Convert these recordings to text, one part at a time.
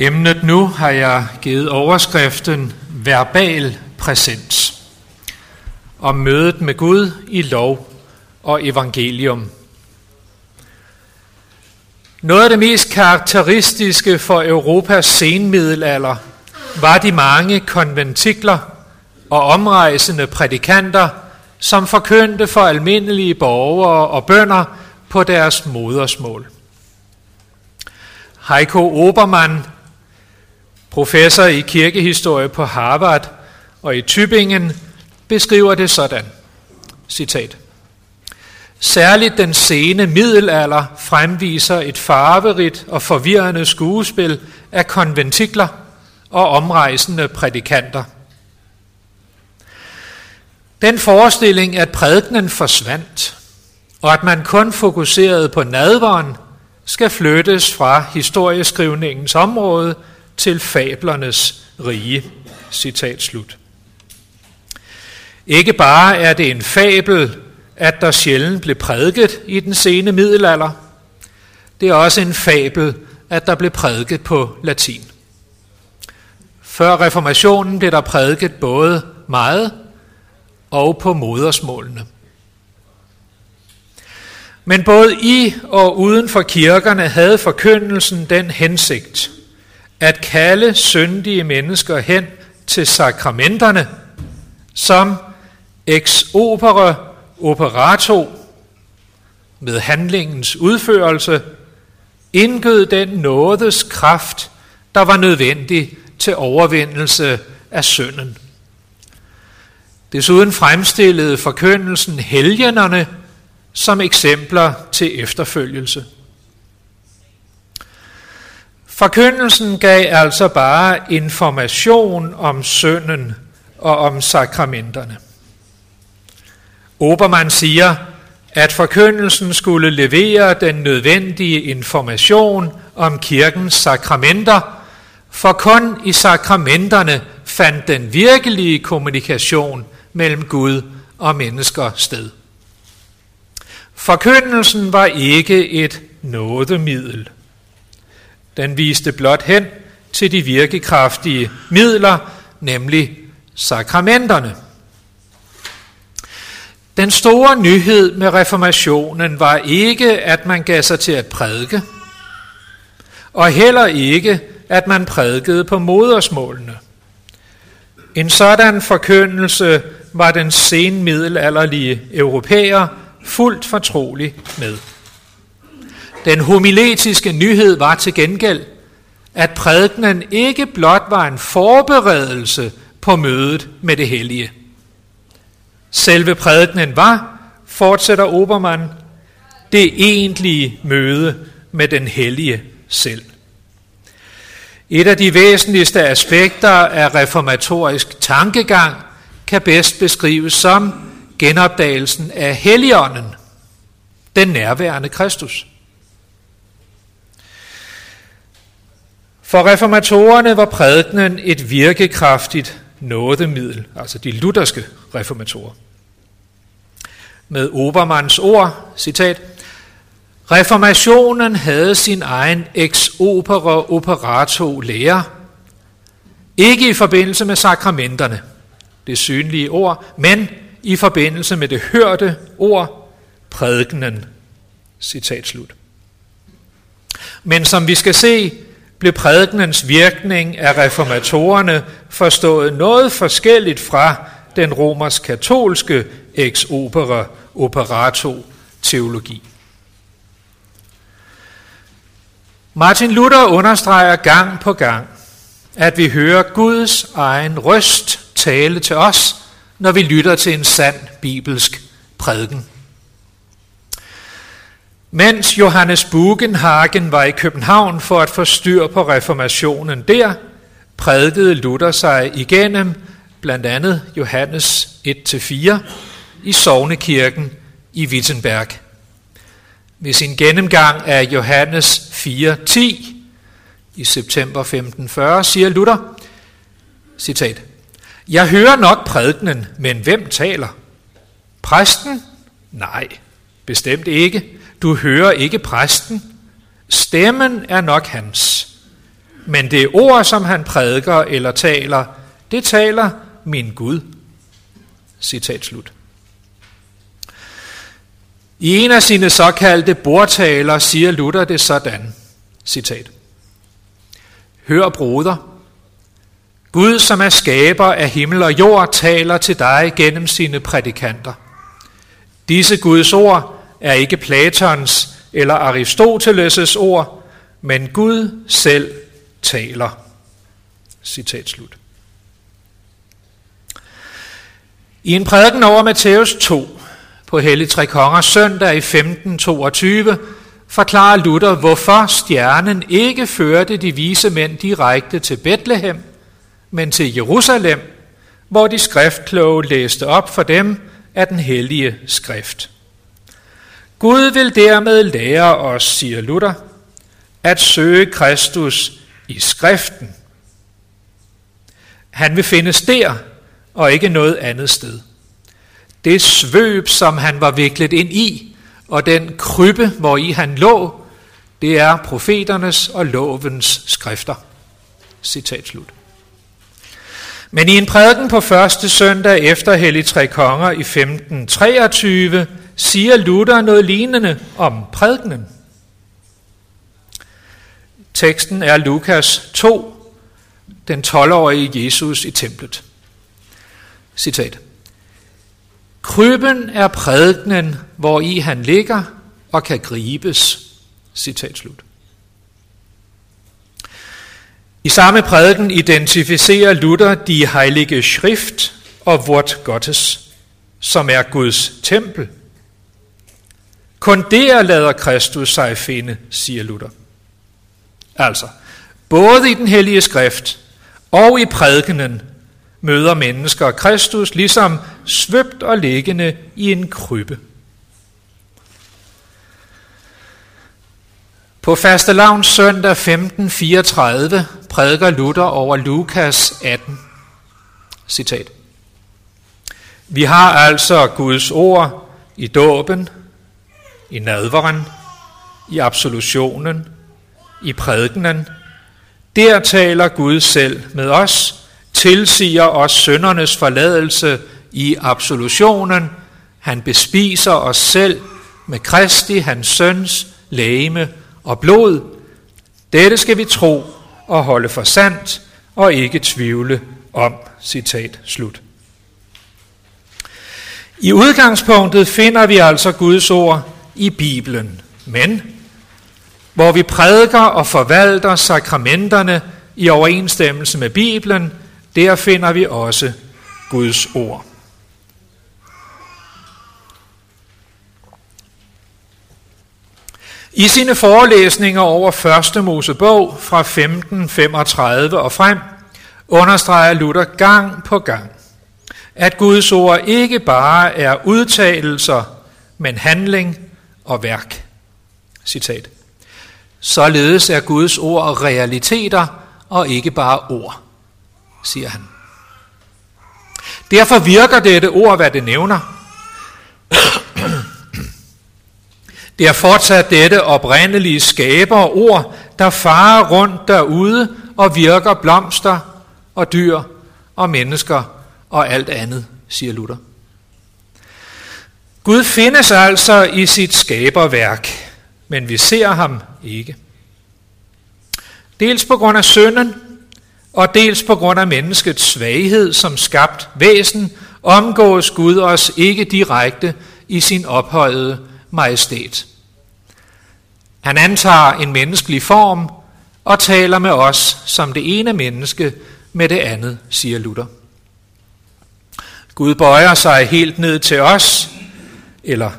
Emnet nu har jeg givet overskriften Verbal præsens om mødet med Gud i lov og evangelium. Noget af det mest karakteristiske for Europas senmiddelalder var de mange konventikler og omrejsende prædikanter, som forkyndte for almindelige borgere og bønder på deres modersmål. Heiko Obermann Professor i kirkehistorie på Harvard og i Tübingen beskriver det sådan. Citat. Særligt den sene middelalder fremviser et farverigt og forvirrende skuespil af konventikler og omrejsende prædikanter. Den forestilling, at prædikenen forsvandt, og at man kun fokuserede på nadveren, skal flyttes fra historieskrivningens område til fablernes rige. Citat slut. Ikke bare er det en fabel, at der sjældent blev prædiket i den sene middelalder, det er også en fabel, at der blev prædiket på latin. Før reformationen blev der prædiket både meget og på modersmålene. Men både i og uden for kirkerne havde forkyndelsen den hensigt, at kalde syndige mennesker hen til sakramenterne, som ex opere operato med handlingens udførelse, indgød den nådes kraft, der var nødvendig til overvindelse af synden. Desuden fremstillede forkyndelsen helgenerne som eksempler til efterfølgelse. Forkyndelsen gav altså bare information om synden og om sakramenterne. Obermann siger, at forkyndelsen skulle levere den nødvendige information om kirkens sakramenter, for kun i sakramenterne fandt den virkelige kommunikation mellem Gud og mennesker sted. Forkyndelsen var ikke et nådemiddel. Den viste blot hen til de virkekraftige midler, nemlig sakramenterne. Den store nyhed med reformationen var ikke, at man gav sig til at prædike, og heller ikke, at man prædikede på modersmålene. En sådan forkyndelse var den senmiddelalderlige europæer fuldt fortrolig med. Den homiletiske nyhed var til gengæld, at prædikenen ikke blot var en forberedelse på mødet med det hellige. Selve prædikenen var, fortsætter Obermann, det egentlige møde med den hellige selv. Et af de væsentligste aspekter af reformatorisk tankegang kan bedst beskrives som genopdagelsen af Helligånden, den nærværende Kristus. For reformatorerne var prædikenen et virkekraftigt nådemiddel, altså de lutherske reformatorer. Med Obermanns ord, citat, Reformationen havde sin egen ex opera operato lære, ikke i forbindelse med sakramenterne, det synlige ord, men i forbindelse med det hørte ord, prædikenen. Citat slut. Men som vi skal se, blev prædikenens virkning af reformatorerne forstået noget forskelligt fra den romersk-katolske ex opera operato teologi. Martin Luther understreger gang på gang, at vi hører Guds egen røst tale til os, når vi lytter til en sand bibelsk prædiken. Mens Johannes Bugenhagen var i København for at få styr på reformationen der, prædikede Luther sig igennem blandt andet Johannes 1-4 i Sovnekirken i Wittenberg. Ved sin gennemgang af Johannes 4.10 i september 1540 siger Luther, citat, Jeg hører nok prædikenen, men hvem taler? Præsten? Nej, bestemt ikke. Du hører ikke præsten. Stemmen er nok hans. men det ord, som han prædiker eller taler, det taler min Gud. Citat slut. I en af sine såkaldte bordtaler siger Luther det sådan, citat. Hør broder, Gud som er skaber af himmel og jord taler til dig gennem sine prædikanter. Disse Guds ord er ikke Platons eller Aristoteles' ord, men Gud selv taler. Citat slut. I en prædiken over Matthæus 2 på Hellig Tre Kongers søndag i 1522 forklarer Luther, hvorfor stjernen ikke førte de vise mænd direkte til Bethlehem, men til Jerusalem, hvor de skriftkloge læste op for dem af den hellige skrift. Gud vil dermed lære os, siger Luther, at søge Kristus i skriften. Han vil findes der, og ikke noget andet sted. Det svøb, som han var viklet ind i, og den krybbe, hvor i han lå, det er profeternes og lovens skrifter. Citat slut. Men i en prædiken på første søndag efter Hellig Tre Konger i 1523 siger Luther noget lignende om prædikenen. Teksten er Lukas 2, den 12-årige Jesus i templet. Citat. Krybben er prædikenen, hvor i han ligger og kan gribes. Citat slut. I samme prædiken identificerer Luther de heilige skrift og Wort Gottes, som er Guds tempel. Kun der lader Kristus sig finde, siger Luther. Altså, både i den hellige skrift og i prædikenen møder mennesker Kristus ligesom svøbt og liggende i en krybbe. På faste lavns søndag 1534 prædiker Luther over Lukas 18. Citat. Vi har altså Guds ord i dåben, i nadveren, i absolutionen, i prædikenen. Der taler Gud selv med os, tilsiger os søndernes forladelse i absolutionen. Han bespiser os selv med Kristi, hans søns, lægeme og blod. Dette skal vi tro og holde for sandt og ikke tvivle om. Citat slut. I udgangspunktet finder vi altså Guds ord i Bibelen, men hvor vi prædiker og forvalter sakramenterne i overensstemmelse med Bibelen, der finder vi også Guds ord. I sine forelæsninger over første Mosebog fra 1535 og frem understreger Luther gang på gang, at Guds ord ikke bare er udtalelser, men handling og værk. Citat. Således er Guds ord realiteter og ikke bare ord, siger han. Derfor virker dette ord, hvad det nævner. Det er fortsat dette oprindelige skaberord, der farer rundt derude og virker blomster og dyr og mennesker og alt andet, siger Luther. Gud findes altså i sit skaberværk, men vi ser ham ikke. Dels på grund af synden, og dels på grund af menneskets svaghed som skabt væsen, omgås Gud os ikke direkte i sin ophøjede majestæt. Han antager en menneskelig form og taler med os som det ene menneske med det andet, siger Luther. Gud bøjer sig helt ned til os, eller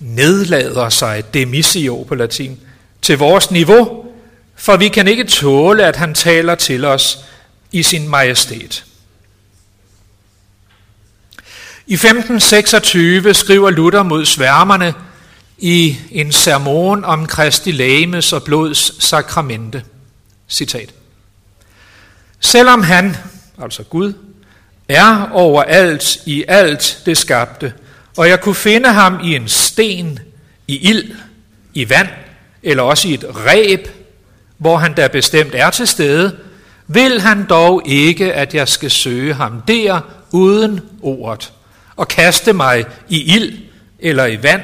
nedlader sig, demissio på latin, til vores niveau, for vi kan ikke tåle, at han taler til os i sin majestæt. I 1526 skriver Luther mod sværmerne i en sermon om Kristi lægemes og blods sakramente. Citat. Selvom han, altså Gud, er overalt i alt det skabte, og jeg kunne finde ham i en sten, i ild, i vand, eller også i et ræb, hvor han da bestemt er til stede, vil han dog ikke, at jeg skal søge ham der uden ordet, og kaste mig i ild eller i vand,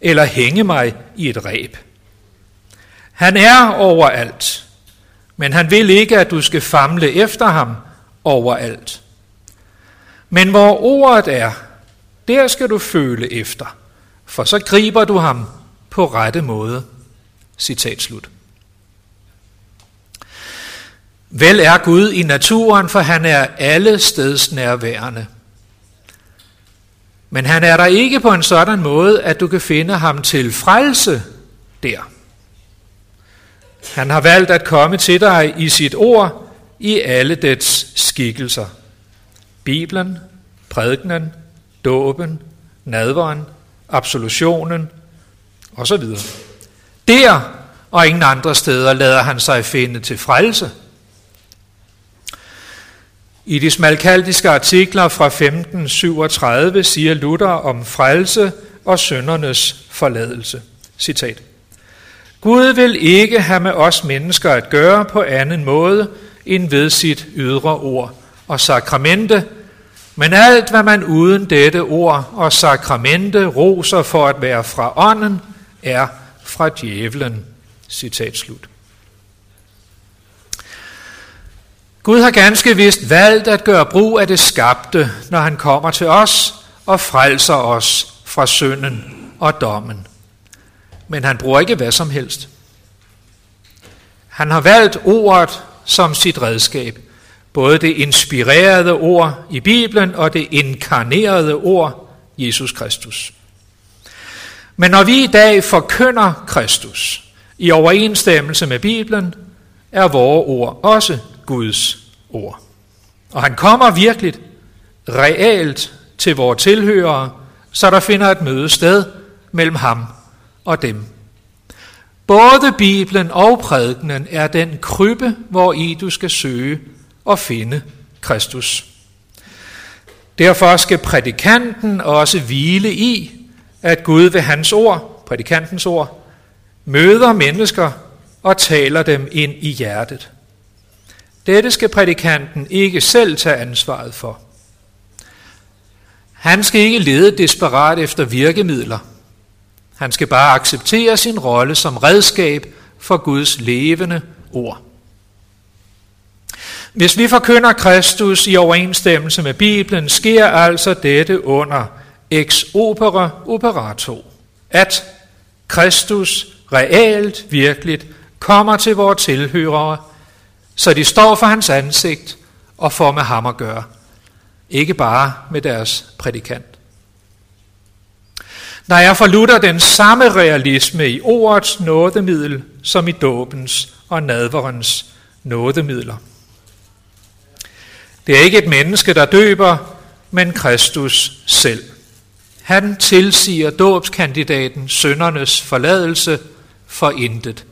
eller hænge mig i et ræb. Han er overalt, men han vil ikke, at du skal famle efter ham overalt. Men hvor ordet er, der skal du føle efter, for så griber du ham på rette måde. Citat slut. Vel er Gud i naturen, for han er alle steds nærværende. Men han er der ikke på en sådan måde, at du kan finde ham til frelse der. Han har valgt at komme til dig i sit ord i alle dets skikkelser. Bibelen, prædikenen, dåben, nadveren, absolutionen osv. Der og ingen andre steder lader han sig finde til frelse. I de smalkaldiske artikler fra 1537 siger Luther om frelse og søndernes forladelse. Citat. Gud vil ikke have med os mennesker at gøre på anden måde end ved sit ydre ord og sakramente, men alt hvad man uden dette ord og sakramente roser for at være fra ånden, er fra djævlen. Citat slut. Gud har ganske vist valgt at gøre brug af det skabte, når han kommer til os og frelser os fra synden og dommen. Men han bruger ikke hvad som helst. Han har valgt ordet som sit redskab. Både det inspirerede ord i Bibelen og det inkarnerede ord, Jesus Kristus. Men når vi i dag forkynder Kristus i overensstemmelse med Bibelen, er vores ord også Guds ord. Og han kommer virkelig realt til vores tilhørere, så der finder et møde sted mellem ham og dem. Både Bibelen og prædikenen er den krybbe, hvor i du skal søge og finde Kristus. Derfor skal prædikanten også hvile i, at Gud ved hans ord, prædikantens ord, møder mennesker og taler dem ind i hjertet. Dette skal prædikanten ikke selv tage ansvaret for. Han skal ikke lede desperat efter virkemidler. Han skal bare acceptere sin rolle som redskab for Guds levende ord. Hvis vi forkynder Kristus i overensstemmelse med Bibelen, sker altså dette under ex opera operato, at Kristus reelt virkeligt kommer til vores tilhørere så de står for hans ansigt og får med ham at gøre. Ikke bare med deres prædikant. Der er for Luther den samme realisme i ordets nådemiddel som i dåbens og nadverens nådemidler. Det er ikke et menneske, der døber, men Kristus selv. Han tilsiger dåbskandidaten søndernes forladelse for intet.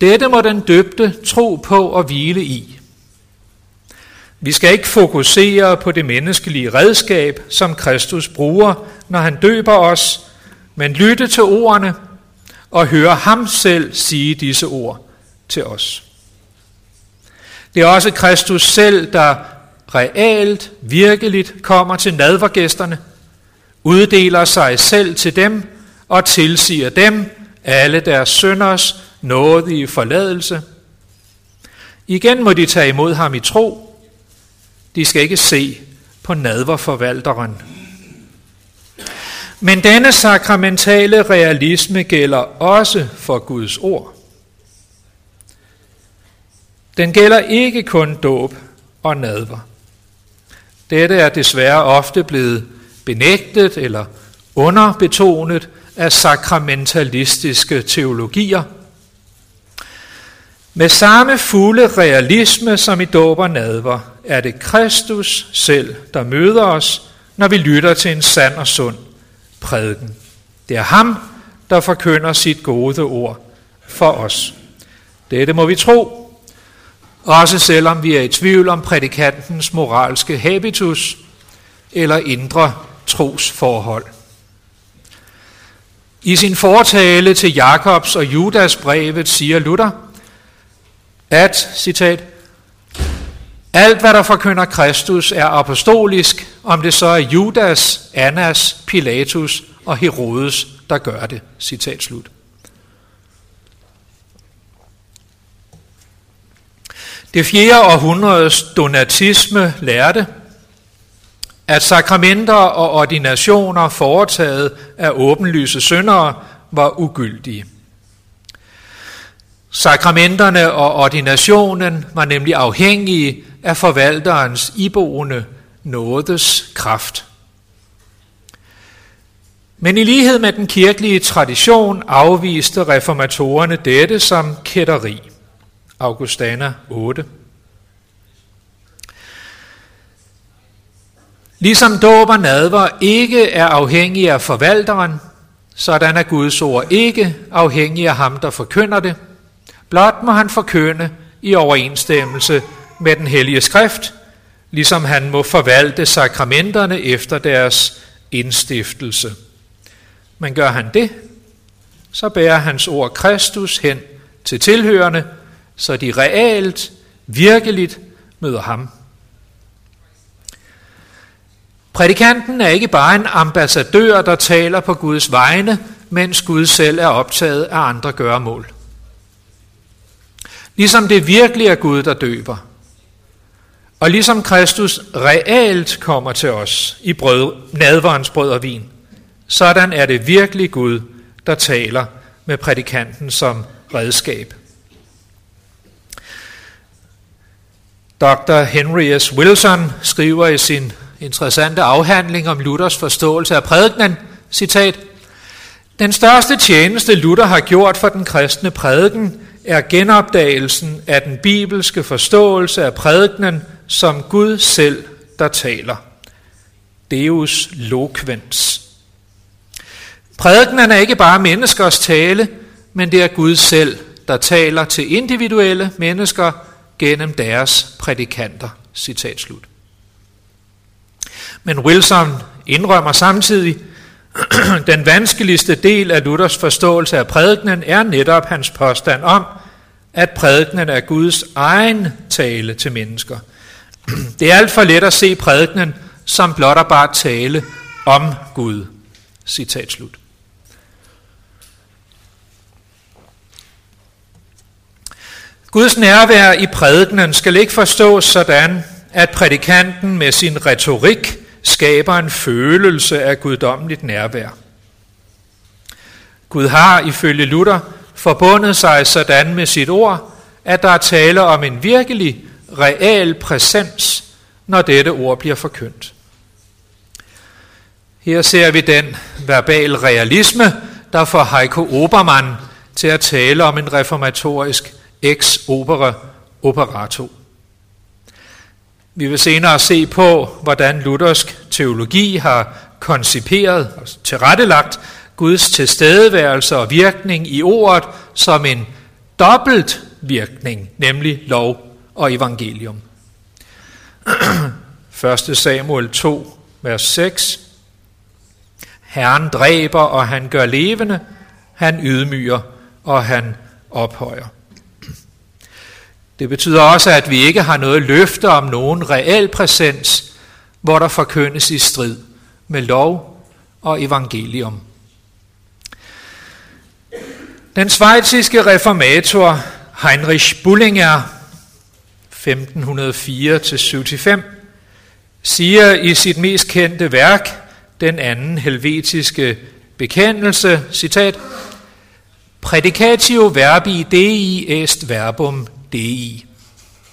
Dette må den døbte tro på og hvile i. Vi skal ikke fokusere på det menneskelige redskab, som Kristus bruger, når han døber os, men lytte til ordene og høre ham selv sige disse ord til os. Det er også Kristus selv, der realt, virkeligt kommer til nadvergæsterne, uddeler sig selv til dem og tilsiger dem alle deres sønders nådige forladelse. Igen må de tage imod ham i tro. De skal ikke se på nadverforvalteren. Men denne sakramentale realisme gælder også for Guds ord. Den gælder ikke kun dåb og nadver. Dette er desværre ofte blevet benægtet eller underbetonet af sakramentalistiske teologier – med samme fulde realisme som i dåb og nadver, er det Kristus selv, der møder os, når vi lytter til en sand og sund prædiken. Det er ham, der forkynder sit gode ord for os. Dette må vi tro, også selvom vi er i tvivl om prædikantens moralske habitus eller indre trosforhold. I sin fortale til Jakobs og Judas brevet siger Luther, at, citat, alt hvad der forkynder Kristus er apostolisk, om det så er Judas, Annas, Pilatus og Herodes, der gør det. Citat slut. Det 4. århundredes donatisme lærte, at sakramenter og ordinationer foretaget af åbenlyse syndere var ugyldige. Sakramenterne og ordinationen var nemlig afhængige af forvalterens iboende nådes kraft. Men i lighed med den kirkelige tradition afviste reformatorerne dette som kætteri. Augustana 8. Ligesom dåb og nadver ikke er afhængige af forvalteren, sådan er Guds ord ikke afhængig af ham, der forkynder det. Blot må han forkynde i overensstemmelse med den hellige skrift, ligesom han må forvalte sakramenterne efter deres indstiftelse. Men gør han det, så bærer hans ord Kristus hen til tilhørende, så de reelt, virkeligt møder ham. Prædikanten er ikke bare en ambassadør, der taler på Guds vegne, mens Gud selv er optaget af andre gøremål. Ligesom det virkelig er Gud, der døber. Og ligesom Kristus reelt kommer til os i brød, nadverens brød og vin, sådan er det virkelig Gud, der taler med prædikanten som redskab. Dr. Henry S. Wilson skriver i sin interessante afhandling om Luthers forståelse af prædikenen, citat, Den største tjeneste Luther har gjort for den kristne prædiken er genopdagelsen af den bibelske forståelse af prædikenen som Gud selv, der taler. Deus loquens. Prædikenen er ikke bare menneskers tale, men det er Gud selv, der taler til individuelle mennesker gennem deres prædikanter. Citat slut. Men Wilson indrømmer samtidig, den vanskeligste del af Luthers forståelse af prædikenen er netop hans påstand om, at prædikenen er Guds egen tale til mennesker. Det er alt for let at se prædikenen som blot og bare tale om Gud. Citat slut. Guds nærvær i prædikenen skal ikke forstås sådan, at prædikanten med sin retorik skaber en følelse af guddommeligt nærvær. Gud har ifølge Luther forbundet sig sådan med sit ord, at der er tale om en virkelig, real præsens, når dette ord bliver forkyndt. Her ser vi den verbal realisme, der får Heiko Obermann til at tale om en reformatorisk ex opere operato. Vi vil senere se på, hvordan luthersk teologi har konciperet, og tilrettelagt Guds tilstedeværelse og virkning i ordet som en dobbelt virkning, nemlig lov og evangelium. 1. Samuel 2, vers 6. Herren dræber, og han gør levende. Han ydmyger, og han ophøjer. Det betyder også, at vi ikke har noget løfte om nogen reel præsens, hvor der forkyndes i strid med lov og evangelium. Den svejtiske reformator Heinrich Bullinger 1504-75 siger i sit mest kendte værk, den anden helvetiske bekendelse, citat, Predicatio verbi dei est verbum dei.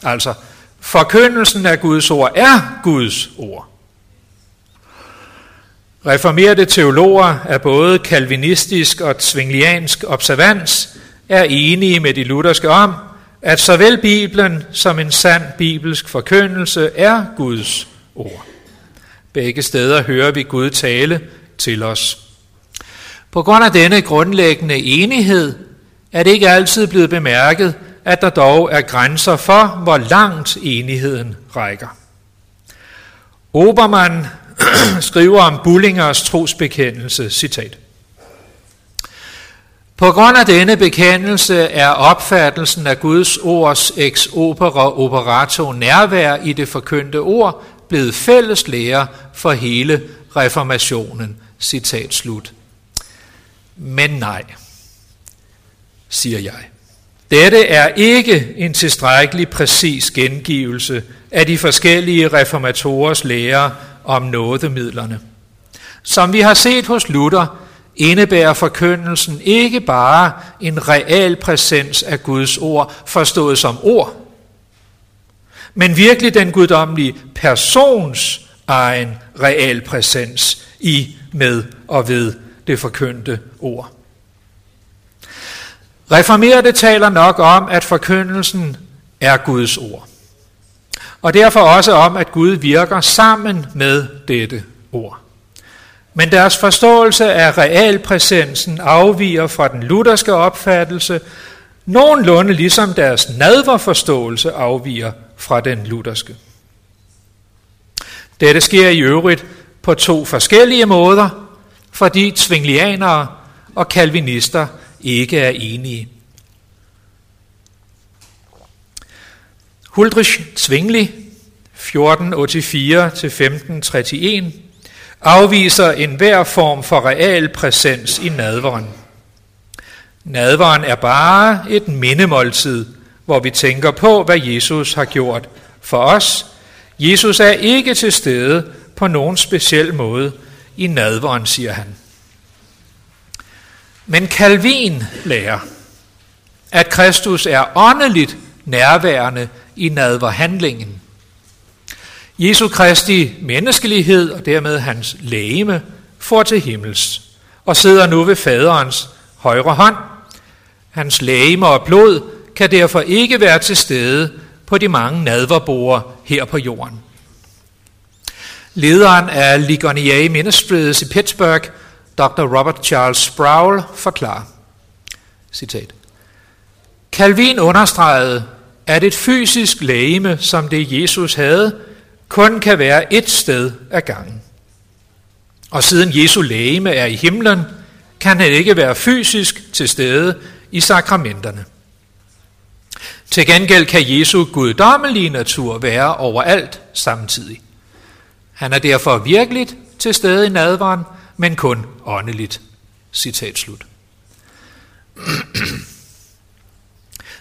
Altså, forkyndelsen af Guds ord er Guds ord. Reformerede teologer af både kalvinistisk og zwingliansk observans er enige med de lutherske om, at såvel Bibelen som en sand bibelsk forkyndelse er Guds ord. Begge steder hører vi Gud tale til os. På grund af denne grundlæggende enighed er det ikke altid blevet bemærket, at der dog er grænser for, hvor langt enigheden rækker. Obermann skriver om Bullingers trosbekendelse, citat. På grund af denne bekendelse er opfattelsen af Guds ords ex opera operato nærvær i det forkyndte ord blevet fælles lære for hele reformationen. Citat slut. Men nej, siger jeg. Dette er ikke en tilstrækkelig præcis gengivelse af de forskellige reformatorers lære om nådemidlerne. Som vi har set hos Luther, indebærer forkyndelsen ikke bare en reel præsens af Guds ord, forstået som ord, men virkelig den guddommelige persons egen reel præsens i, med og ved det forkyndte ord. Reformerede taler nok om, at forkyndelsen er Guds ord. Og derfor også om, at Gud virker sammen med dette ord. Men deres forståelse af realpræsensen afviger fra den lutherske opfattelse, nogenlunde ligesom deres nadverforståelse afviger fra den lutherske. Dette sker i øvrigt på to forskellige måder, fordi tvinglianere og kalvinister ikke er enige. Huldrich Zwingli, 1484-1531, afviser enhver form for real præsens i nadveren. Nadveren er bare et mindemåltid, hvor vi tænker på, hvad Jesus har gjort for os. Jesus er ikke til stede på nogen speciel måde i nadveren, siger han. Men Calvin lærer, at Kristus er åndeligt nærværende i nadverhandlingen. Jesu Kristi menneskelighed og dermed hans lægeme får til himmels og sidder nu ved faderens højre hånd. Hans lægeme og blod kan derfor ikke være til stede på de mange nadverbord her på jorden. Lederen af Ligonier Ministries i Pittsburgh, Dr. Robert Charles Sproul, forklarer, citat, Calvin understregede, at et fysisk lægeme, som det Jesus havde, kun kan være et sted ad gangen. Og siden Jesu lægeme er i himlen, kan han ikke være fysisk til stede i sakramenterne. Til gengæld kan Jesu guddommelige natur være overalt samtidig. Han er derfor virkeligt til stede i nadvaren, men kun åndeligt. Citat slut.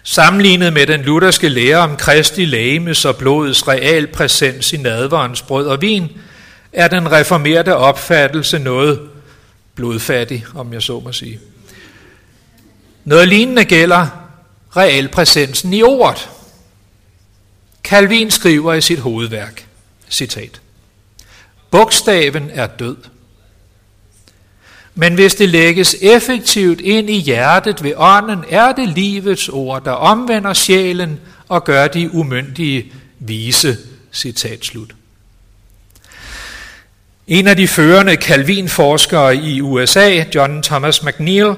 Sammenlignet med den lutherske lære om Kristi lægemes og blodets real præsens i nadverens brød og vin, er den reformerte opfattelse noget blodfattig, om jeg så må sige. Noget lignende gælder realpræsensen i ordet. Calvin skriver i sit hovedværk, citat, Bogstaven er død. Men hvis det lægges effektivt ind i hjertet ved ånden, er det livets ord, der omvender sjælen og gør de umyndige vise. Citat slut. En af de førende Calvin-forskere i USA, John Thomas McNeil,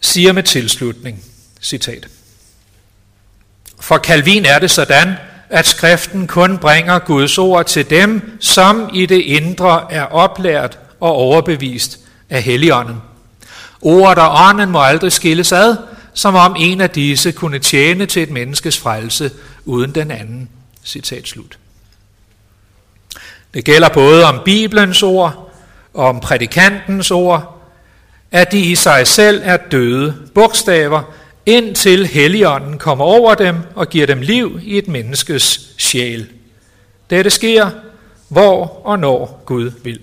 siger med tilslutning, citat, For Calvin er det sådan, at skriften kun bringer Guds ord til dem, som i det indre er oplært og overbevist af Helligånden. Ordet og ånden må aldrig skilles ad, som om en af disse kunne tjene til et menneskes frelse uden den anden. Citat slut. Det gælder både om Bibelens ord og om prædikantens ord, at de i sig selv er døde bogstaver, indtil Helligånden kommer over dem og giver dem liv i et menneskes sjæl. Dette sker, hvor og når Gud vil.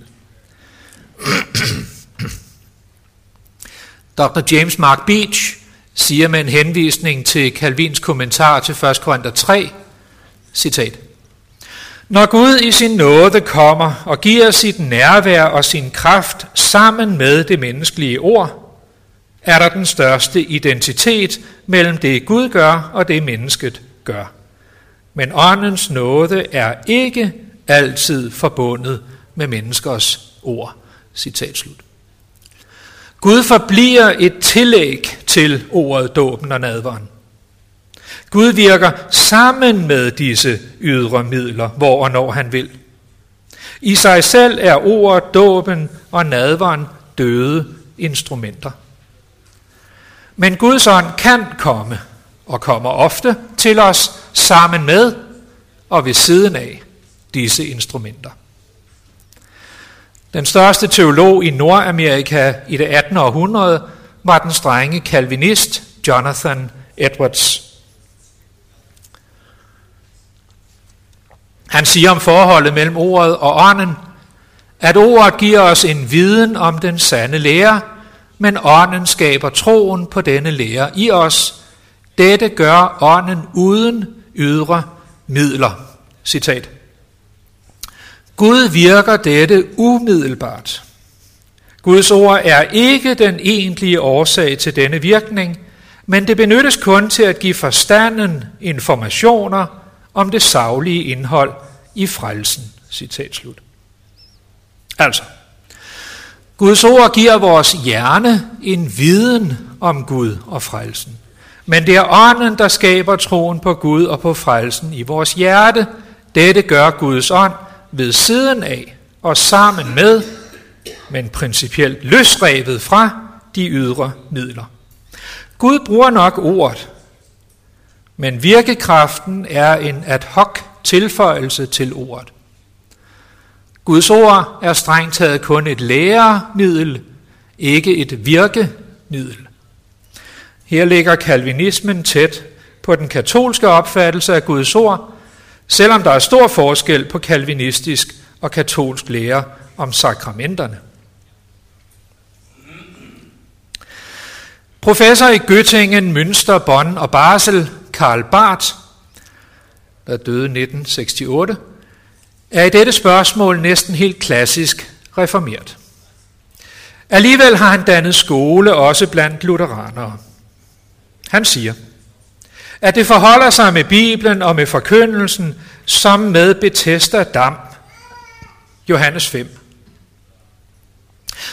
Dr. James Mark Beach siger med en henvisning til Calvins kommentar til 1. Korinther 3, citat, Når Gud i sin nåde kommer og giver sit nærvær og sin kraft sammen med det menneskelige ord, er der den største identitet mellem det Gud gør og det mennesket gør. Men åndens nåde er ikke altid forbundet med menneskers ord. Citat slut. Gud forbliver et tillæg til ordet dåben og nadveren. Gud virker sammen med disse ydre midler, hvor og når han vil. I sig selv er ordet, dåben og nadveren døde instrumenter. Men Guds ånd kan komme, og kommer ofte til os sammen med og ved siden af disse instrumenter. Den største teolog i Nordamerika i det 18. århundrede var den strenge kalvinist Jonathan Edwards. Han siger om forholdet mellem ordet og ånden, at ordet giver os en viden om den sande lære, men ånden skaber troen på denne lære i os. Dette gør ånden uden ydre midler. Citat. Gud virker dette umiddelbart. Guds ord er ikke den egentlige årsag til denne virkning, men det benyttes kun til at give forstanden informationer om det savlige indhold i frelsen. Citat slut. Altså, Guds ord giver vores hjerne en viden om Gud og frelsen. Men det er ånden, der skaber troen på Gud og på frelsen i vores hjerte. Dette gør Guds ånd ved siden af og sammen med, men principielt løsrevet fra de ydre midler. Gud bruger nok ordet, men virkekraften er en ad hoc tilføjelse til ordet. Guds ord er strengt taget kun et læremiddel, ikke et virkemiddel. Her ligger kalvinismen tæt på den katolske opfattelse af Guds ord, selvom der er stor forskel på kalvinistisk og katolsk lære om sakramenterne. Professor i Göttingen, Münster, Bonn og Basel, Karl Barth, der døde 1968, er i dette spørgsmål næsten helt klassisk reformert. Alligevel har han dannet skole også blandt lutheranere. Han siger, at det forholder sig med Bibelen og med forkyndelsen som med Bethesda Dam. Johannes 5.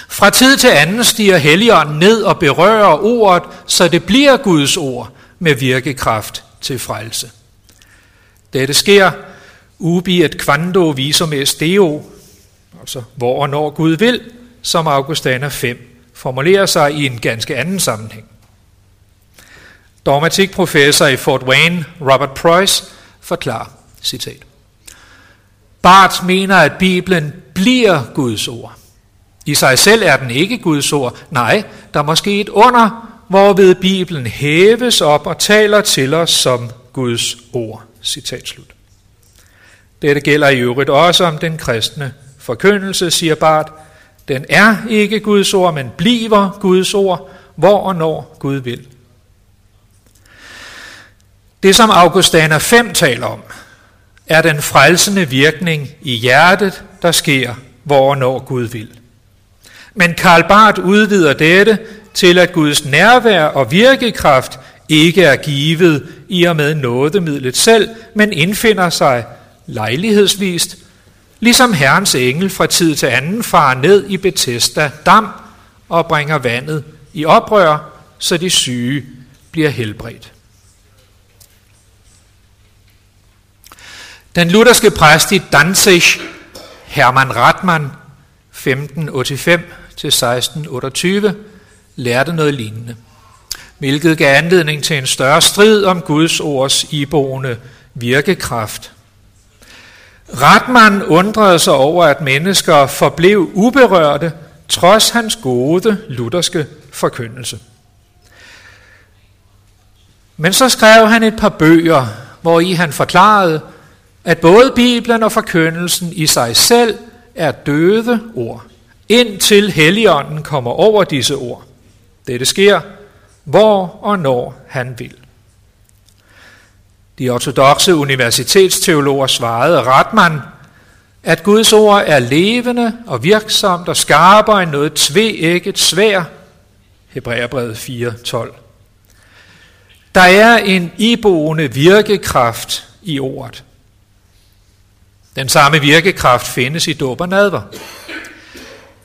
Fra tid til anden stiger Helligånden ned og berører ordet, så det bliver Guds ord med virkekraft til frelse. Dette sker ubi et quando visum est deo, altså hvor og når Gud vil, som Augustana 5 formulerer sig i en ganske anden sammenhæng. Dogmatikprofessor i Fort Wayne, Robert Price, forklarer, citat. Barth mener, at Bibelen bliver Guds ord. I sig selv er den ikke Guds ord. Nej, der er måske et under, hvorved Bibelen hæves op og taler til os som Guds ord. Citat slut. Dette gælder i øvrigt også om den kristne forkyndelse, siger Bart. Den er ikke Guds ord, men bliver Guds ord, hvor og når Gud vil. Det, som Augustana 5 taler om, er den frelsende virkning i hjertet, der sker, hvor og når Gud vil. Men Karl Barth udvider dette til, at Guds nærvær og virkekraft ikke er givet i og med nådemidlet selv, men indfinder sig lejlighedsvist, ligesom Herrens engel fra tid til anden farer ned i Bethesda dam og bringer vandet i oprør, så de syge bliver helbredt. Den lutherske præst i Danzig, Hermann Ratmann, 1585-1628, lærte noget lignende, hvilket gav anledning til en større strid om Guds ords iboende virkekraft. Ratmann undrede sig over, at mennesker forblev uberørte, trods hans gode lutherske forkyndelse. Men så skrev han et par bøger, hvor i han forklarede, at både Bibelen og forkyndelsen i sig selv er døde ord, indtil Helligånden kommer over disse ord. Dette sker, hvor og når han vil. De ortodoxe universitetsteologer svarede Ratman, at Guds ord er levende og virksomt og skarper end noget tveægget svær. Hebræerbrevet 4.12. Der er en iboende virkekraft i ordet. Den samme virkekraft findes i dåb og nadver.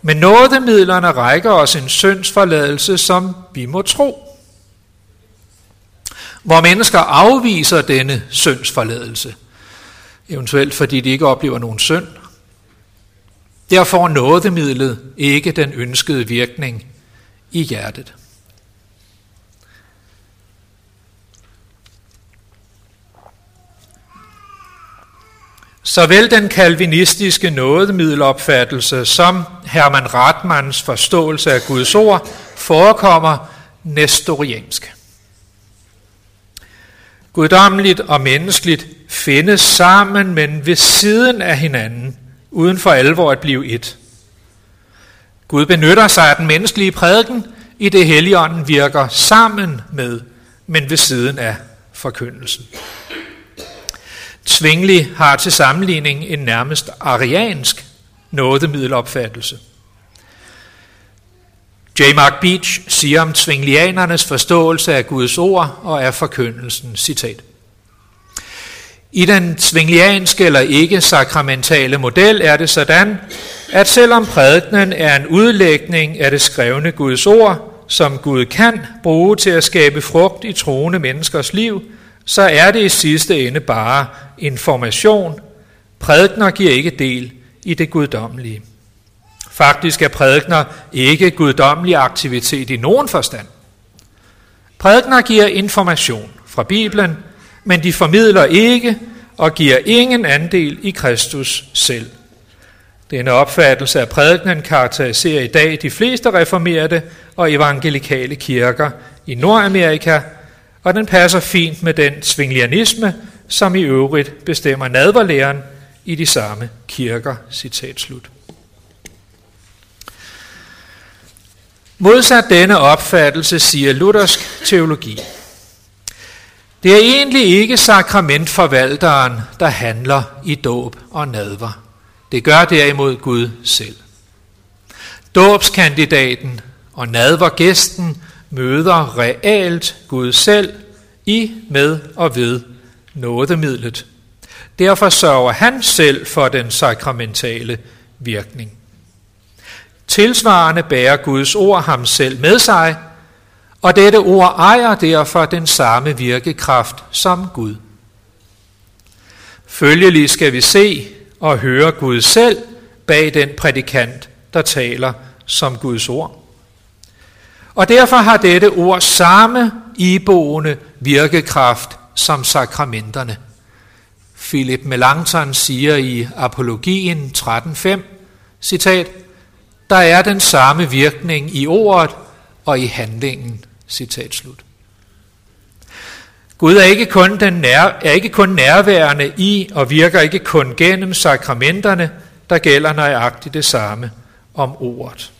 Men nådemidlerne rækker os en syndsforladelse, som vi må tro. Hvor mennesker afviser denne syndsforladelse, eventuelt fordi de ikke oplever nogen synd, der får nådemidlet ikke den ønskede virkning i hjertet. Såvel den kalvinistiske nådemiddelopfattelse som Hermann Ratmanns forståelse af Guds ord forekommer nestoriansk. Guddommeligt og menneskeligt findes sammen, men ved siden af hinanden, uden for alvor at blive et. Gud benytter sig af den menneskelige prædiken, i det helligånden virker sammen med, men ved siden af forkyndelsen. Zwingli har til sammenligning en nærmest ariansk nådemiddelopfattelse. J. Mark Beach siger om zwinglianernes forståelse af Guds ord og af forkyndelsen, citat. I den zwinglianske eller ikke sakramentale model er det sådan, at selvom prædikenen er en udlægning af det skrevne Guds ord, som Gud kan bruge til at skabe frugt i troende menneskers liv, så er det i sidste ende bare information. Prædikner giver ikke del i det guddommelige. Faktisk er prædikner ikke guddommelig aktivitet i nogen forstand. Prædikner giver information fra Bibelen, men de formidler ikke og giver ingen andel i Kristus selv. Denne opfattelse af prædikenen karakteriserer i dag de fleste reformerede og evangelikale kirker i Nordamerika, og den passer fint med den svinglianisme, som i øvrigt bestemmer nadverlæren i de samme kirker. Citat slut. Modsat denne opfattelse siger luthersk teologi. Det er egentlig ikke sakramentforvalteren, der handler i dåb og nadver. Det gør derimod Gud selv. Dåbskandidaten og nadvergæsten møder realt Gud selv i, med og ved nådemidlet. Derfor sørger han selv for den sakramentale virkning. Tilsvarende bærer Guds ord ham selv med sig, og dette ord ejer derfor den samme virkekraft som Gud. Følgelig skal vi se og høre Gud selv bag den prædikant, der taler som Guds ord. Og derfor har dette ord samme iboende virkekraft som sakramenterne. Philip Melanchthon siger i Apologien 13.5, citat, der er den samme virkning i ordet og i handlingen. Citat slut. Gud er ikke, kun den nær, er ikke kun nærværende i og virker ikke kun gennem sakramenterne, der gælder nøjagtigt det samme om ordet.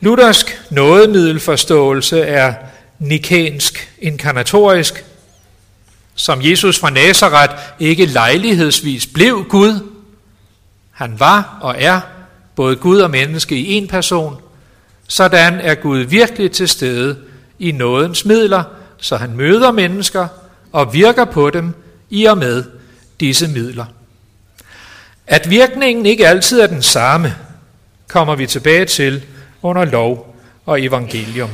Luthersk nådemiddelforståelse er nikensk inkarnatorisk, som Jesus fra Nazareth ikke lejlighedsvis blev Gud. Han var og er både Gud og menneske i en person. Sådan er Gud virkelig til stede i nådens midler, så han møder mennesker og virker på dem i og med disse midler. At virkningen ikke altid er den samme, kommer vi tilbage til under lov og evangelium.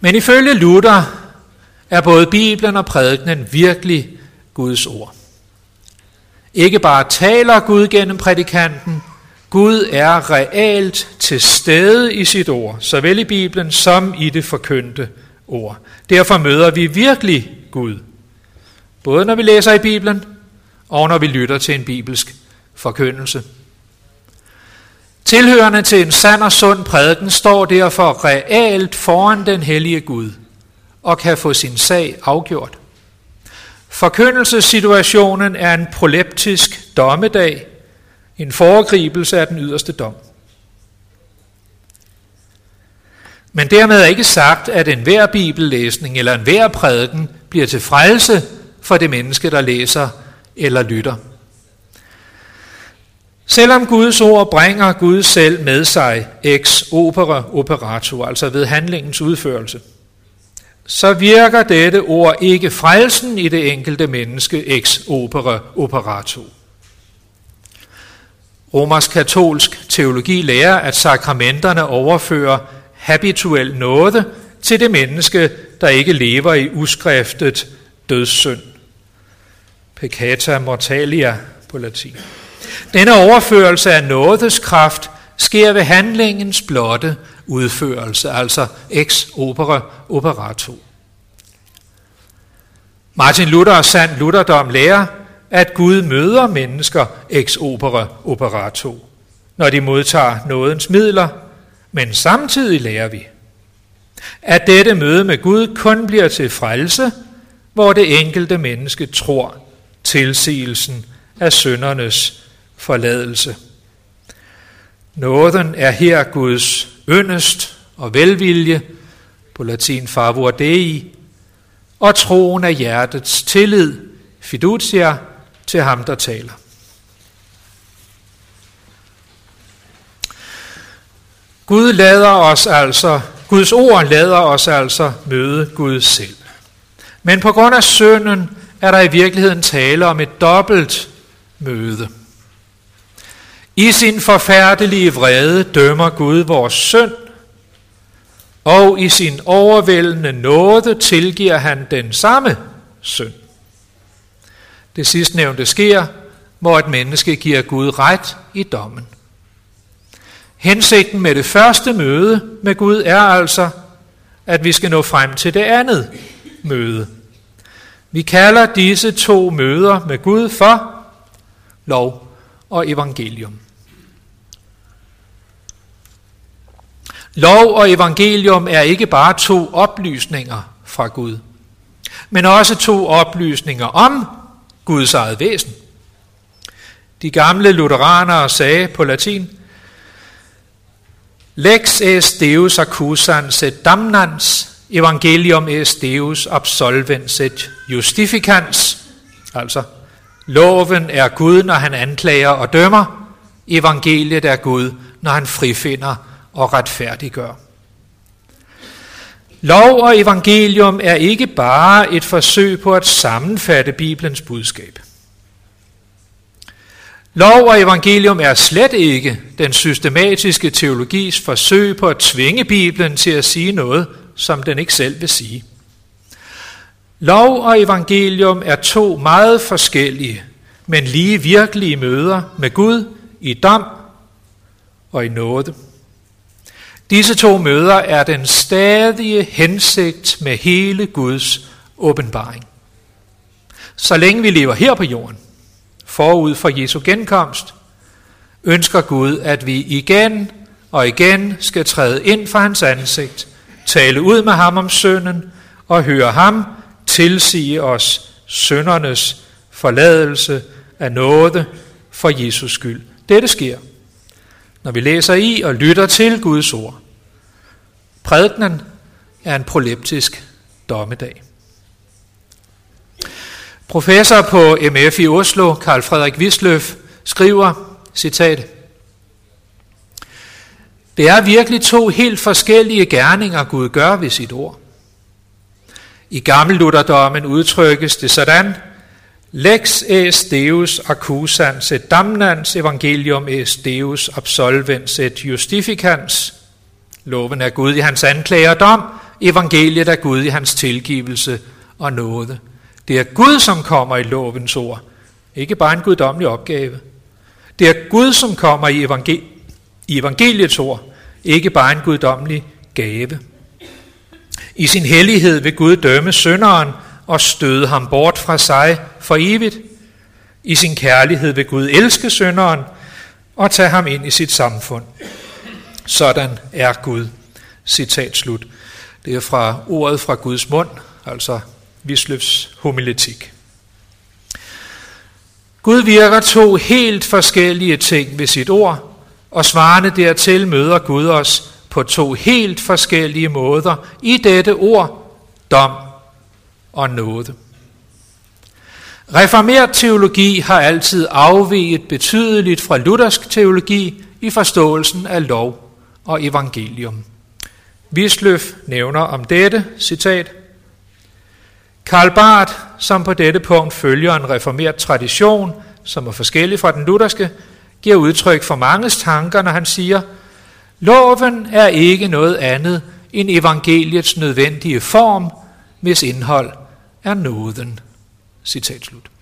Men ifølge Luther er både Bibelen og prædikenen virkelig Guds ord. Ikke bare taler Gud gennem prædikanten, Gud er realt til stede i sit ord, såvel i Bibelen som i det forkyndte ord. Derfor møder vi virkelig Gud, både når vi læser i Bibelen og når vi lytter til en bibelsk forkyndelse. Tilhørende til en sand og sund prædiken står derfor realt foran den hellige Gud og kan få sin sag afgjort. Forkyndelsessituationen er en proleptisk dommedag, en foregribelse af den yderste dom. Men dermed er ikke sagt, at enhver bibellæsning eller enhver prædiken bliver til frelse for det menneske, der læser eller lytter. Selvom Guds ord bringer Gud selv med sig ex opera operator, altså ved handlingens udførelse, så virker dette ord ikke frelsen i det enkelte menneske ex opera operato. Romersk katolsk teologi lærer, at sakramenterne overfører habituel nåde til det menneske, der ikke lever i uskriftet dødssynd. Peccata mortalia på latin. Denne overførelse af nådes kraft sker ved handlingens blotte udførelse, altså ex opera operato. Martin Luther og sand Lutherdom lærer, at Gud møder mennesker ex opera operato, når de modtager nådens midler, men samtidig lærer vi, at dette møde med Gud kun bliver til frelse, hvor det enkelte menneske tror tilsigelsen af søndernes forladelse. Nåden er her Guds yndest og velvilje, på latin favor dei, og troen er hjertets tillid, fiducia, til ham, der taler. Gud lader os altså, Guds ord lader os altså møde Gud selv. Men på grund af synden er der i virkeligheden tale om et dobbelt møde. I sin forfærdelige vrede dømmer Gud vores synd, og i sin overvældende nåde tilgiver han den samme synd. Det sidstnævnte sker, hvor et menneske giver Gud ret i dommen. Hensigten med det første møde med Gud er altså, at vi skal nå frem til det andet møde. Vi kalder disse to møder med Gud for lov og evangelium. Lov og evangelium er ikke bare to oplysninger fra Gud, men også to oplysninger om Guds eget væsen. De gamle lutheranere sagde på latin, Lex est Deus accusans et damnans, evangelium est Deus absolvens et justificans. Altså, loven er Gud, når han anklager og dømmer. Evangeliet er Gud, når han frifinder og retfærdiggør. Lov og evangelium er ikke bare et forsøg på at sammenfatte Bibelens budskab. Lov og evangelium er slet ikke den systematiske teologis forsøg på at tvinge Bibelen til at sige noget, som den ikke selv vil sige. Lov og evangelium er to meget forskellige, men lige virkelige møder med Gud i dom og i nåde. Disse to møder er den stadige hensigt med hele Guds åbenbaring. Så længe vi lever her på jorden, forud for Jesu genkomst, ønsker Gud, at vi igen og igen skal træde ind for hans ansigt, tale ud med ham om synden og høre ham tilsige os syndernes forladelse af nåde for Jesus skyld. Dette sker, når vi læser i og lytter til Guds ord. Prædiknen er en proleptisk dommedag. Professor på MF i Oslo, Karl Frederik Wisløf, skriver, citat, Det er virkelig to helt forskellige gerninger, Gud gør ved sit ord. I gammelutterdommen udtrykkes det sådan, Lex est Deus accusans et damnans evangelium est Deus absolvens et justificans. Loven er Gud i hans anklager og dom, evangeliet er Gud i hans tilgivelse og nåde. Det er Gud, som kommer i lovens ord, ikke bare en guddommelig opgave. Det er Gud, som kommer i, evangel- i evangeliets ord, ikke bare en guddommelig gave. I sin hellighed vil Gud dømme synderen og støde ham bort fra sig for evigt. I sin kærlighed vil Gud elske synderen og tage ham ind i sit samfund. Sådan er Gud. Citat slut. Det er fra ordet fra Guds mund, altså Visløvs homiletik. Gud virker to helt forskellige ting ved sit ord, og svarende dertil møder Gud os på to helt forskellige måder i dette ord, dom og nåde. Reformeret teologi har altid afveget betydeligt fra luthersk teologi i forståelsen af lov og evangelium. Wisløf nævner om dette, citat, Karl Barth, som på dette punkt følger en reformert tradition, som er forskellig fra den lutherske, giver udtryk for manges tanker, når han siger, Loven er ikke noget andet end evangeliets nødvendige form, hvis indhold er nåden. Citat slut.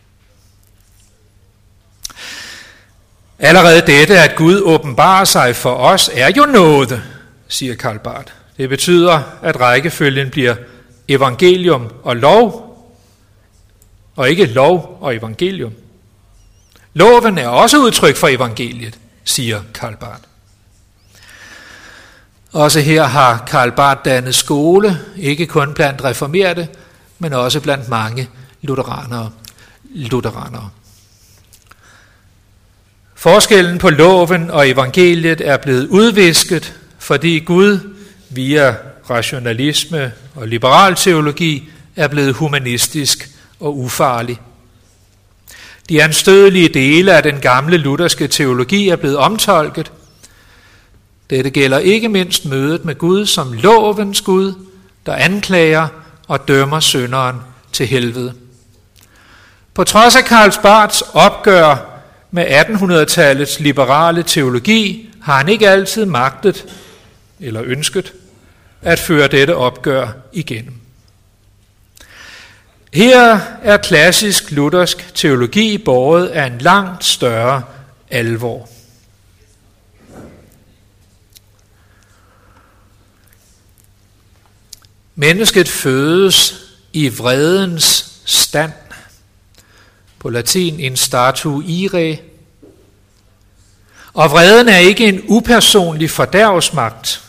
Allerede dette, at Gud åbenbarer sig for os, er jo nåde, siger Karl Barth. Det betyder, at rækkefølgen bliver evangelium og lov, og ikke lov og evangelium. Loven er også udtryk for evangeliet, siger Karl Barth. Også her har Karl Barth dannet skole, ikke kun blandt reformerte, men også blandt mange lutheranere. lutheranere. Forskellen på loven og evangeliet er blevet udvisket, fordi Gud via rationalisme og liberal teologi er blevet humanistisk og ufarlig. De anstødelige dele af den gamle lutherske teologi er blevet omtolket. Dette gælder ikke mindst mødet med Gud som lovens Gud, der anklager og dømmer synderen til helvede. På trods af Karl Barths opgør med 1800-tallets liberale teologi, har han ikke altid magtet eller ønsket at føre dette opgør igennem. Her er klassisk luthersk teologi båret af en langt større alvor. Mennesket fødes i vredens stand. På latin in statu ire. Og vreden er ikke en upersonlig fordærvsmagt.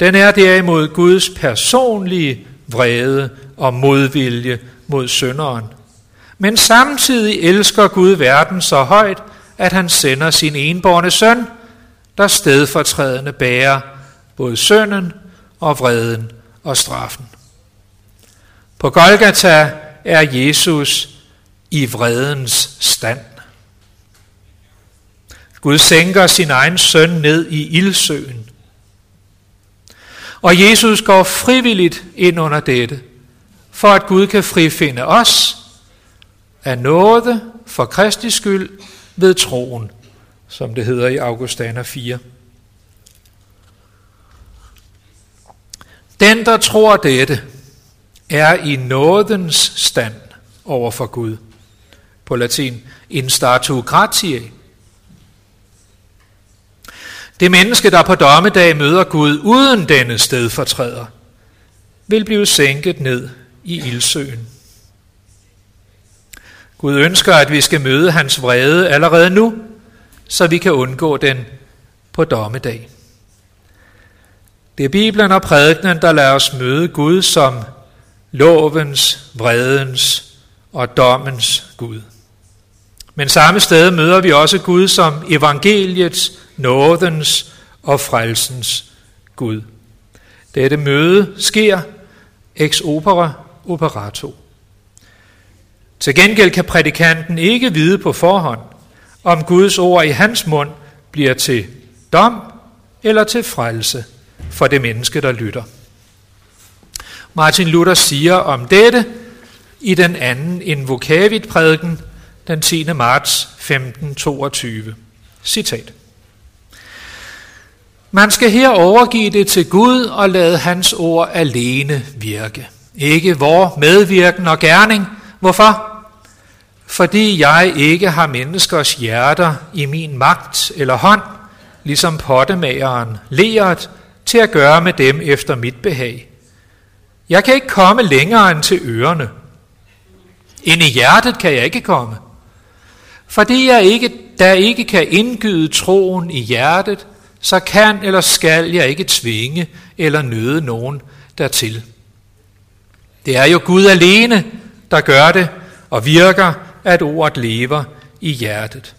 Den er derimod Guds personlige vrede og modvilje mod synderen. Men samtidig elsker Gud verden så højt, at han sender sin enborne søn, der stedfortrædende bærer både synden og vreden og straffen. På Golgata er Jesus i vredens stand. Gud sænker sin egen søn ned i ildsøen. Og Jesus går frivilligt ind under dette, for at Gud kan frifinde os af nåde for Kristi skyld ved troen, som det hedder i Augustana 4. Den, der tror dette, er i nådens stand over for Gud. På latin, in statu gratiae. Det menneske, der på dommedag møder Gud uden denne stedfortræder, vil blive sænket ned i ildsøen. Gud ønsker, at vi skal møde hans vrede allerede nu, så vi kan undgå den på dommedag. Det er Bibelen og prædikenen, der lader os møde Gud som lovens, vredens og dommens Gud. Men samme sted møder vi også Gud som evangeliets, nådens og frelsens Gud. Dette møde sker ex opera operato. Til gengæld kan prædikanten ikke vide på forhånd, om Guds ord i hans mund bliver til dom eller til frelse for det menneske, der lytter. Martin Luther siger om dette i den anden invokavit prædiken den 10. marts 1522. Citat. Man skal her overgive det til Gud og lade hans ord alene virke. Ikke vor medvirken og gerning. Hvorfor? Fordi jeg ikke har menneskers hjerter i min magt eller hånd, ligesom pottemageren leret, til at gøre med dem efter mit behag. Jeg kan ikke komme længere end til ørerne. Ind i hjertet kan jeg ikke komme. Fordi jeg ikke, der ikke kan indgyde troen i hjertet, så kan eller skal jeg ikke tvinge eller nøde nogen dertil. Det er jo Gud alene, der gør det og virker, at ordet lever i hjertet.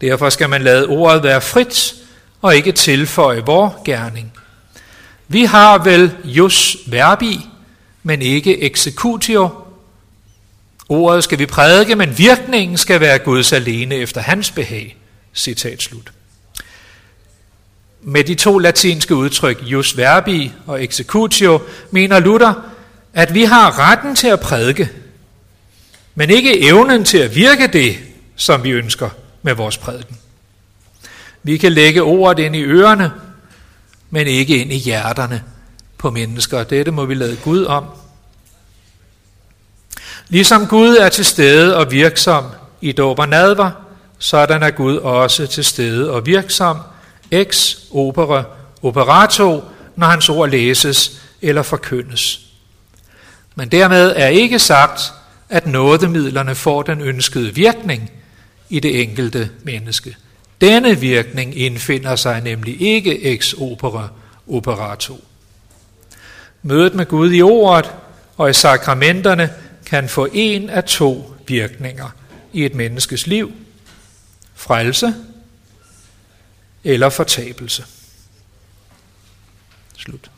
Derfor skal man lade ordet være frit og ikke tilføje vor gerning. Vi har vel jus verbi, men ikke executio. Ordet skal vi prædike, men virkningen skal være Guds alene efter hans behag. Citat slut. Med de to latinske udtryk jus verbi og executio mener Luther, at vi har retten til at prædike, men ikke evnen til at virke det, som vi ønsker med vores prædiken. Vi kan lægge ordet ind i ørerne, men ikke ind i hjerterne på mennesker. Dette må vi lade Gud om. Ligesom Gud er til stede og virksom i dåb og nadver, sådan er Gud også til stede og virksom ex opera operato, når hans ord læses eller forkyndes. Men dermed er ikke sagt, at nådemidlerne får den ønskede virkning i det enkelte menneske. Denne virkning indfinder sig nemlig ikke ex opera operato. Mødet med Gud i ordet og i sakramenterne kan få en af to virkninger i et menneskes liv. Frelse eller fortabelse. Slut.